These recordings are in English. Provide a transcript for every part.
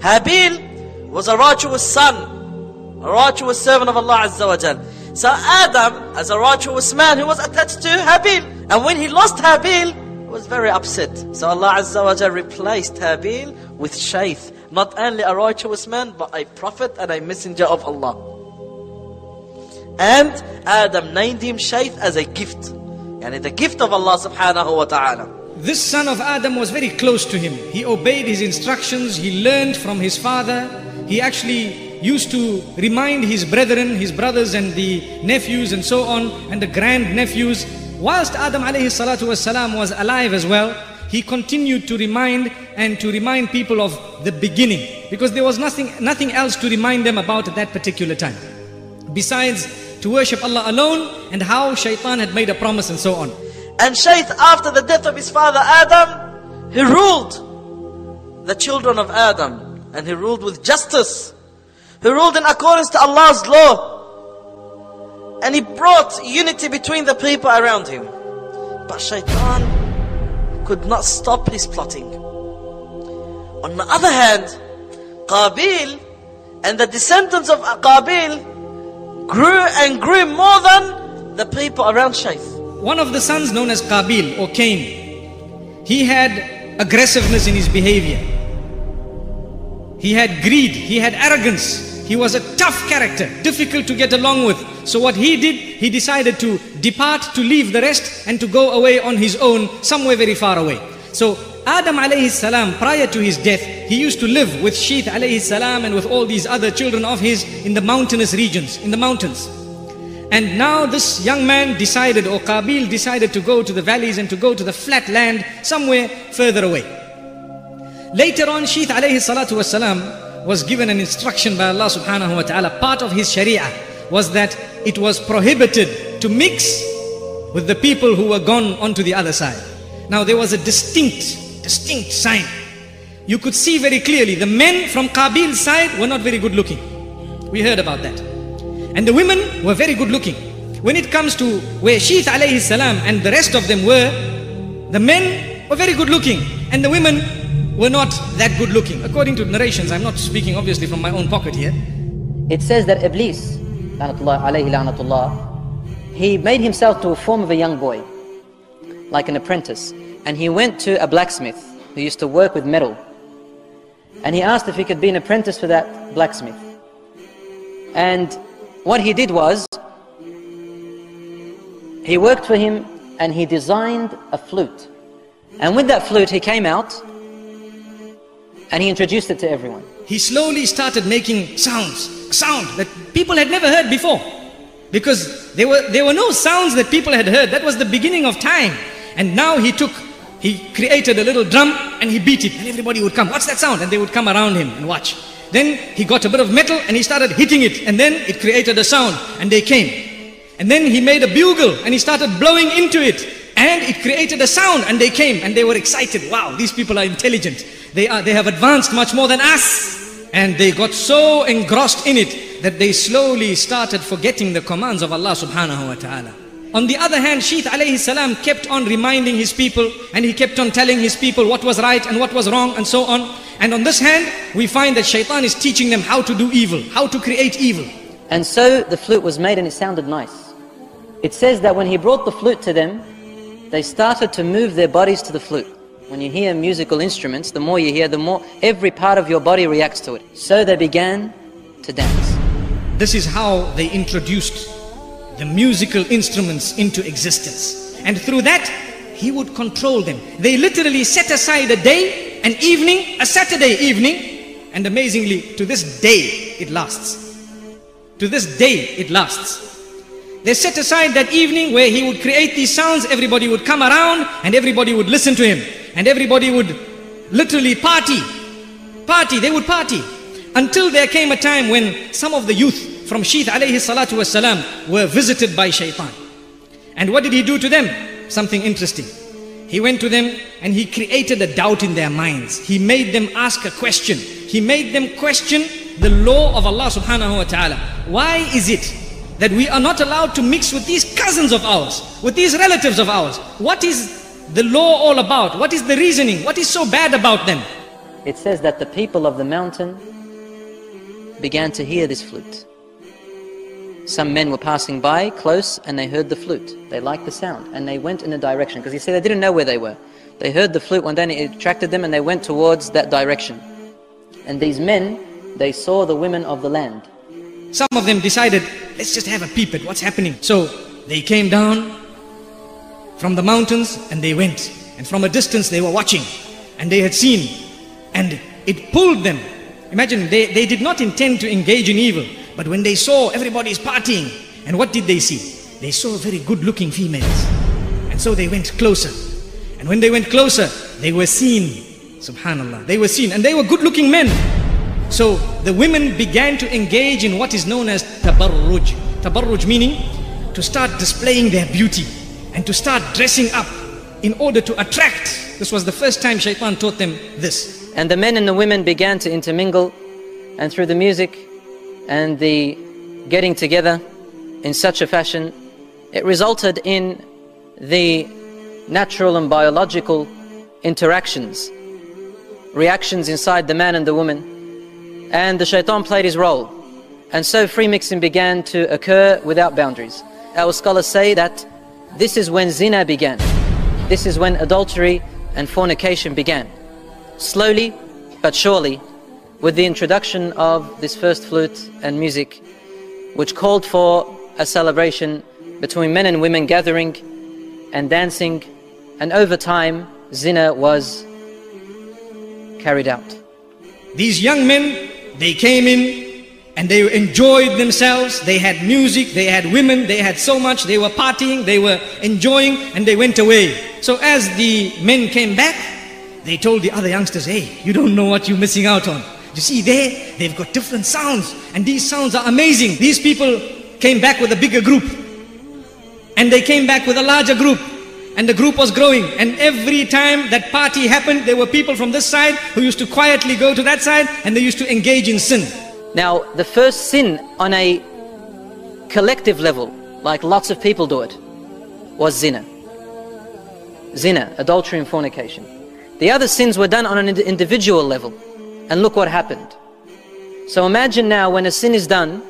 Habil was a righteous son, a righteous servant of Allah Azza wa Jal. So Adam, as a righteous man, he was attached to Habil. And when he lost Habil, he was very upset. So Allah Azza wa Jal replaced Habil with Sheeth. Not only a righteous man, but a prophet and a messenger of Allah. And Adam named him Sheeth as a gift. And yani the gift of Allah subhanahu wa ta'ala. This son of Adam was very close to him. He obeyed his instructions, he learned from his father. He actually used to remind his brethren, his brothers and the nephews and so on, and the grand nephews. Whilst Adam alayhi was alive as well, he continued to remind and to remind people of the beginning because there was nothing, nothing else to remind them about at that particular time. Besides to worship Allah alone and how shaitan had made a promise and so on. And Sheeth, after the death of his father Adam, he ruled the children of Adam. And he ruled with justice. He ruled in accordance to Allah's law. And he brought unity between the people around him. But Shaitan could not stop his plotting. On the other hand, Qabil and the descendants of Qabil grew and grew more than the people around Sheeth. One of the sons known as Qabil or Cain, he had aggressiveness in his behavior. He had greed, he had arrogance. He was a tough character, difficult to get along with. So what he did, he decided to depart, to leave the rest and to go away on his own, somewhere very far away. So Adam alayhi salam, prior to his death, he used to live with Sheeth alayhi salam and with all these other children of his in the mountainous regions, in the mountains. And now this young man decided, or Qabil decided to go to the valleys and to go to the flat land somewhere further away. Later on, Sheeth alayhi salatu wasalam was given an instruction by Allah subhanahu wa ta'ala. Part of his sharia was that it was prohibited to mix with the people who were gone onto the other side. Now there was a distinct distinct sign. You could see very clearly the men from Qabil's side were not very good looking. We heard about that. And the women were very good looking. When it comes to where Sheeth alayhi salam and the rest of them were, the men were very good looking and the women were not that good looking. According to narrations, I'm not speaking obviously from my own pocket here. It says that Iblis, he made himself to a form of a young boy, like an apprentice and he went to a blacksmith who used to work with metal. And he asked if he could be an apprentice for that blacksmith. And what he did was, he worked for him and he designed a flute. And with that flute, he came out and he introduced it to everyone. He slowly started making sounds, sound that people had never heard before. Because there were, there were no sounds that people had heard. That was the beginning of time. And now he took he created a little drum and he beat it and everybody would come. What's that sound? And they would come around him and watch. Then he got a bit of metal and he started hitting it and then it created a sound and they came. And then he made a bugle and he started blowing into it and it created a sound and they came and they were excited. Wow, these people are intelligent. They are, they have advanced much more than us. And they got so engrossed in it that they slowly started forgetting the commands of Allah subhanahu wa ta'ala. On the other hand, Sheeth alayhi salam kept on reminding his people and he kept on telling his people what was right and what was wrong and so on. And on this hand, we find that shaitan is teaching them how to do evil, how to create evil. And so the flute was made and it sounded nice. It says that when he brought the flute to them, they started to move their bodies to the flute. When you hear musical instruments, the more you hear, the more every part of your body reacts to it. So they began to dance. This is how they introduced the musical instruments into existence. And through that, he would control them. They literally set aside a day, an evening, a Saturday evening, and amazingly, to this day, it lasts. To this day, it lasts. They set aside that evening where he would create these sounds, everybody would come around and everybody would listen to him. And everybody would literally party. Party, they would party. Until there came a time when some of the youth from Sheeth alayhi salatu wasalam were visited by shaitan. And what did he do to them? Something interesting. He went to them and he created a doubt in their minds. He made them ask a question. He made them question the law of Allah subhanahu wa ta'ala. Why is it that we are not allowed to mix with these cousins of ours, with these relatives of ours? What is the law all about? What is the reasoning? What is so bad about them? it says that the people of the mountain began to hear this flute. Some men were passing by close and they heard the flute. They liked the sound and they went in a direction because he said they didn't know where they were. They heard the flute one day and it attracted them and they went towards that direction. And these men, they saw the women of the land. Some of them decided, let's just have a peep at what's happening. So they came down from the mountains and they went. And from a distance they were watching and they had seen. And it pulled them. Imagine, they, they did not intend to engage in evil. But when they saw everybody is partying, and what did they see? They saw very good looking females. And so they went closer. And when they went closer, they were seen. Subhanallah. They were seen. And they were good looking men. So the women began to engage in what is known as tabarruj. Tabarruj meaning to start displaying their beauty and to start dressing up in order to attract. This was the first time shaitan taught them this. And the men and the women began to intermingle, and through the music and the getting together in such a fashion, it resulted in the natural and biological interactions, reactions inside the man and the woman. And the shaitan played his role. And so free mixing began to occur without boundaries. Our scholars say that this is when zina began. This is when adultery and fornication began. Slowly but surely, with the introduction of this first flute and music, which called for a celebration between men and women gathering and dancing, and over time, zina was carried out. These young men, they came in and they enjoyed themselves. They had music, they had women, they had so much. They were partying, they were enjoying, and they went away. So as the men came back, they told the other youngsters, hey, you don't know what you're missing out on. You see there, they've got different sounds, and these sounds are amazing. These people came back with a bigger group, and they came back with a larger group, and the group was growing. And every time that party happened, there were people from this side who used to quietly go to that side, and they used to engage in sin. Now, the first sin on a collective level, like lots of people do it, was zina. Zina, adultery and fornication. The other sins were done on an individual level. And look what happened. So imagine now when a sin is done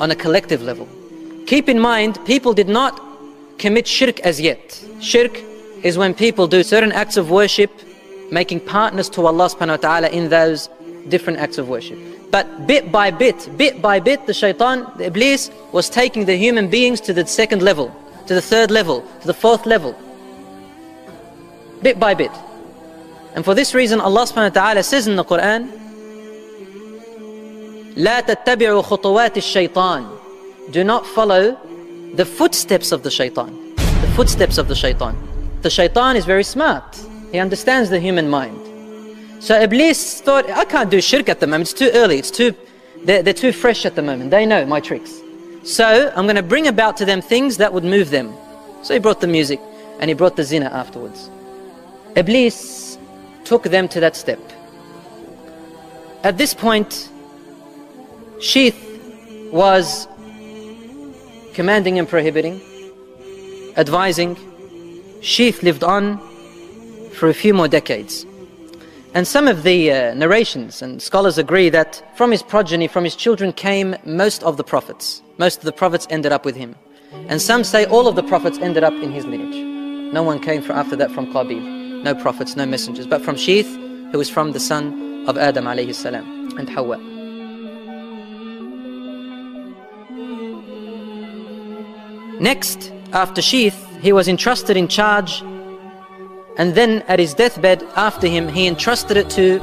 on a collective level. Keep in mind, people did not commit shirk as yet. Shirk is when people do certain acts of worship, making partners to Allah subhanahu wa ta'ala in those different acts of worship. But bit by bit, bit by bit, the shaitan, the iblis, was taking the human beings to the second level, to the third level, to the fourth level. Bit by bit. And for this reason, Allah subhanahu wa ta'ala says in the Quran, لا تتبعوا خطوات الشيطان Do not follow the footsteps of the shaitan. The footsteps of the shaitan. The shaitan is very smart. He understands the human mind. So Iblis thought, I can't do shirk at the moment. It's too early. It's too, they're, they're too fresh at the moment. They know my tricks. So I'm going to bring about to them things that would move them. So he brought the music and he brought the zina afterwards. Iblis took them to that step. At this point, Sheeth was commanding and prohibiting, advising. Sheeth lived on for a few more decades. And some of the uh, narrations and scholars agree that from his progeny, from his children came most of the prophets. Most of the prophets ended up with him. And some say all of the prophets ended up in his lineage. No one came after that from Qabil. No prophets, no messengers. But from Sheeth, who was from the son of Adam alayhi salam and Hawa. Next, after Sheeth, he was entrusted in charge and then at his deathbed after him he entrusted it to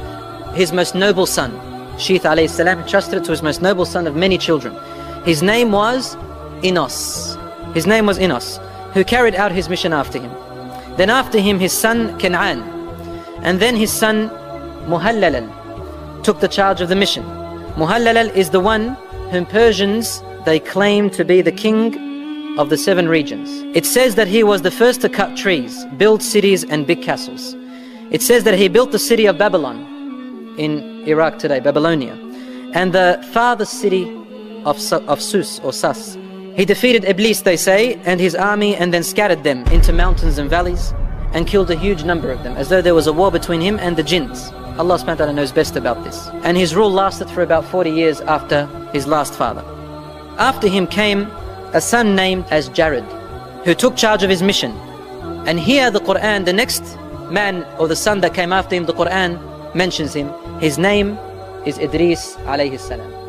his most noble son Sheeth alayhi salam entrusted it to his most noble son of many children his name was Enos his name was Enos who carried out his mission after him then after him his son Canaan and then his son Muhallalal took the charge of the mission Muhallalal is the one whom Persians they claim to be the king of the seven regions. It says that he was the first to cut trees, build cities and big castles. It says that he built the city of Babylon in Iraq today, Babylonia, and the farthest city of, of Sus or Sas. He defeated Iblis, they say, and his army and then scattered them into mountains and valleys and killed a huge number of them, as though there was a war between him and the jinns. Allah subhanahu wa ta'ala knows best about this. And his rule lasted for about 40 years after his last father. After him came a son named as Jared, who took charge of his mission. And here the Quran, the next man or the son that came after him, the Quran mentions him. His name is Idris alayhi salam.